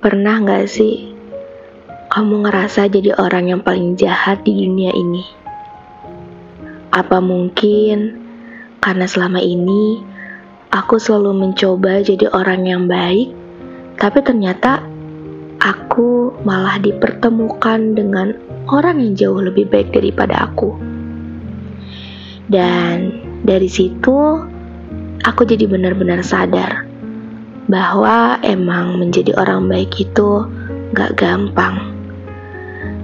Pernah gak sih kamu ngerasa jadi orang yang paling jahat di dunia ini? Apa mungkin karena selama ini aku selalu mencoba jadi orang yang baik, tapi ternyata aku malah dipertemukan dengan orang yang jauh lebih baik daripada aku. Dan dari situ aku jadi benar-benar sadar bahwa emang menjadi orang baik itu gak gampang.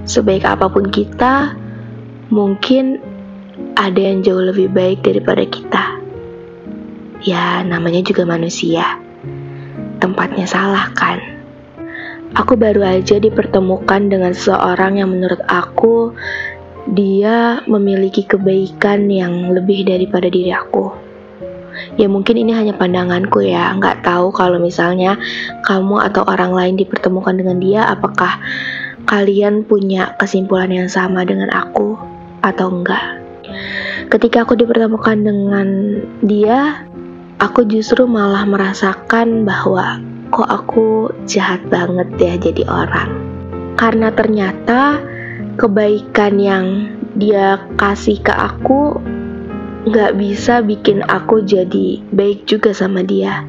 Sebaik apa pun kita, mungkin ada yang jauh lebih baik daripada kita. Ya, namanya juga manusia. Tempatnya salah kan? Aku baru aja dipertemukan dengan seseorang yang menurut aku dia memiliki kebaikan yang lebih daripada diri aku ya mungkin ini hanya pandanganku ya. Nggak tahu kalau misalnya kamu atau orang lain dipertemukan dengan dia apakah kalian punya kesimpulan yang sama dengan aku atau enggak ketika aku dipertemukan dengan dia aku justru malah merasakan bahwa kok aku jahat banget ya jadi orang. Karena ternyata kebaikan yang dia kasih ke aku nggak bisa bikin aku jadi baik juga sama dia.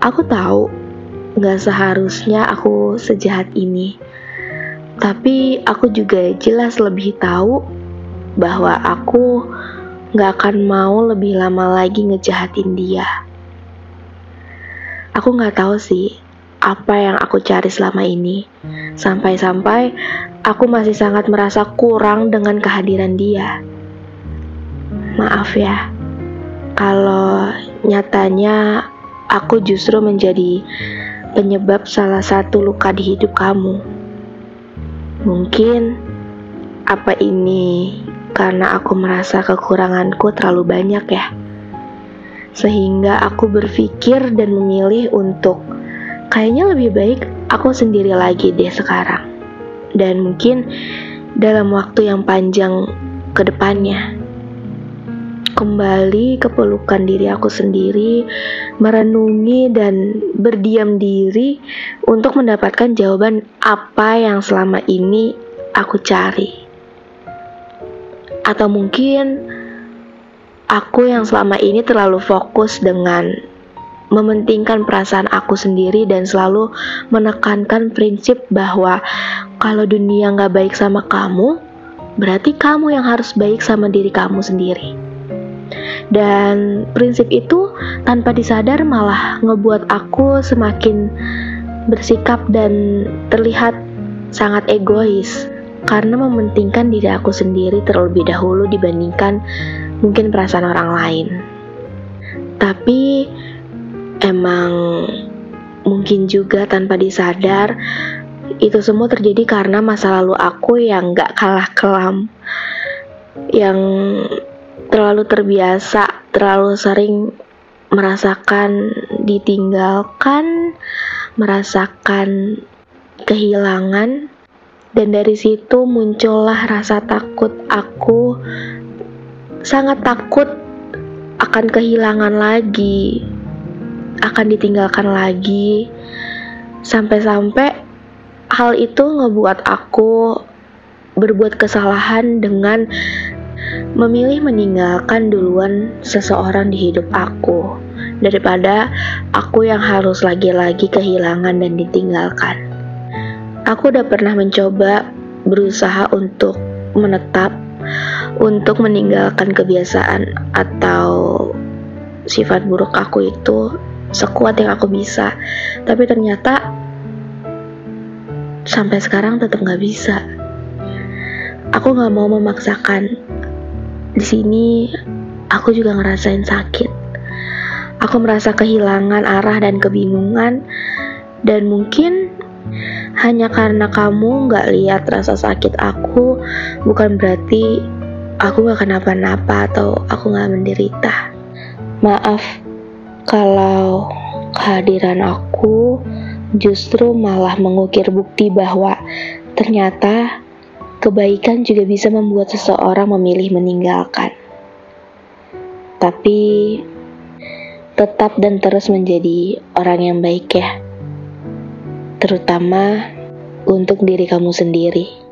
Aku tahu nggak seharusnya aku sejahat ini, tapi aku juga jelas lebih tahu bahwa aku nggak akan mau lebih lama lagi ngejahatin dia. Aku nggak tahu sih apa yang aku cari selama ini. Sampai-sampai aku masih sangat merasa kurang dengan kehadiran dia. Maaf ya, kalau nyatanya aku justru menjadi penyebab salah satu luka di hidup kamu. Mungkin apa ini karena aku merasa kekuranganku terlalu banyak ya. Sehingga aku berpikir dan memilih untuk kayaknya lebih baik aku sendiri lagi deh sekarang. Dan mungkin dalam waktu yang panjang ke depannya kembali ke pelukan diri aku sendiri, merenungi dan berdiam diri untuk mendapatkan jawaban apa yang selama ini aku cari. Atau mungkin aku yang selama ini terlalu fokus dengan mementingkan perasaan aku sendiri dan selalu menekankan prinsip bahwa kalau dunia nggak baik sama kamu, berarti kamu yang harus baik sama diri kamu sendiri. Dan prinsip itu tanpa disadar malah ngebuat aku semakin bersikap dan terlihat sangat egois karena mementingkan diri aku sendiri terlebih dahulu dibandingkan mungkin perasaan orang lain. Tapi emang mungkin juga tanpa disadar itu semua terjadi karena masa lalu aku yang gak kalah kelam yang terlalu terbiasa, terlalu sering merasakan ditinggalkan, merasakan kehilangan, dan dari situ muncullah rasa takut. Aku sangat takut akan kehilangan lagi, akan ditinggalkan lagi, sampai-sampai hal itu ngebuat aku berbuat kesalahan dengan memilih meninggalkan duluan seseorang di hidup aku daripada aku yang harus lagi-lagi kehilangan dan ditinggalkan. Aku udah pernah mencoba berusaha untuk menetap, untuk meninggalkan kebiasaan atau sifat buruk aku itu sekuat yang aku bisa. Tapi ternyata sampai sekarang tetap gak bisa. Aku gak mau memaksakan di sini aku juga ngerasain sakit. Aku merasa kehilangan arah dan kebingungan dan mungkin hanya karena kamu gak lihat rasa sakit aku bukan berarti aku gak kenapa-napa atau aku gak menderita. Maaf kalau kehadiran aku justru malah mengukir bukti bahwa ternyata Kebaikan juga bisa membuat seseorang memilih meninggalkan. Tapi tetap dan terus menjadi orang yang baik ya. terutama untuk diri kamu sendiri.